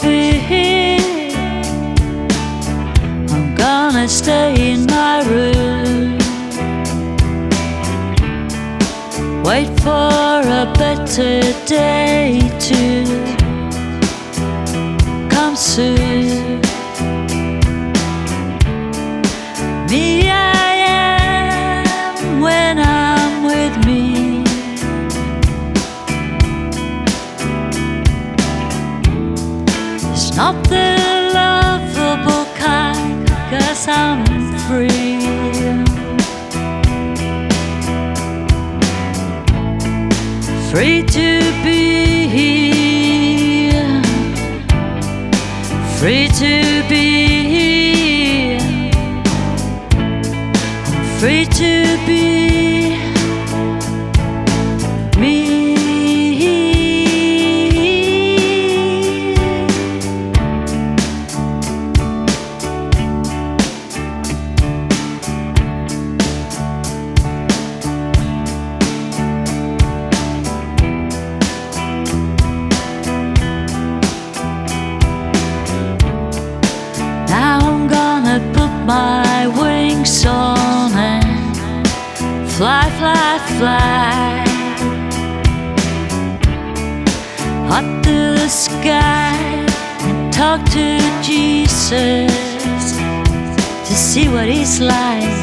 be here. I'm gonna stay in my room. Wait for a better day to come soon. Not the lovable kind, cause I'm free. Free to be Free to be Free to be my wings on and fly, fly, fly up to the sky and talk to Jesus to see what he's like.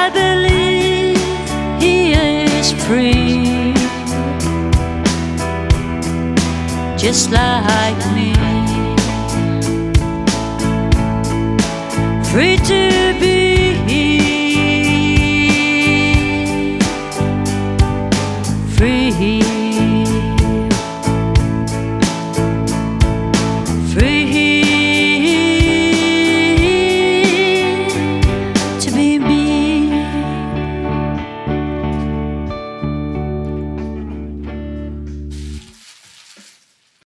I believe he is free just like me. free to be free.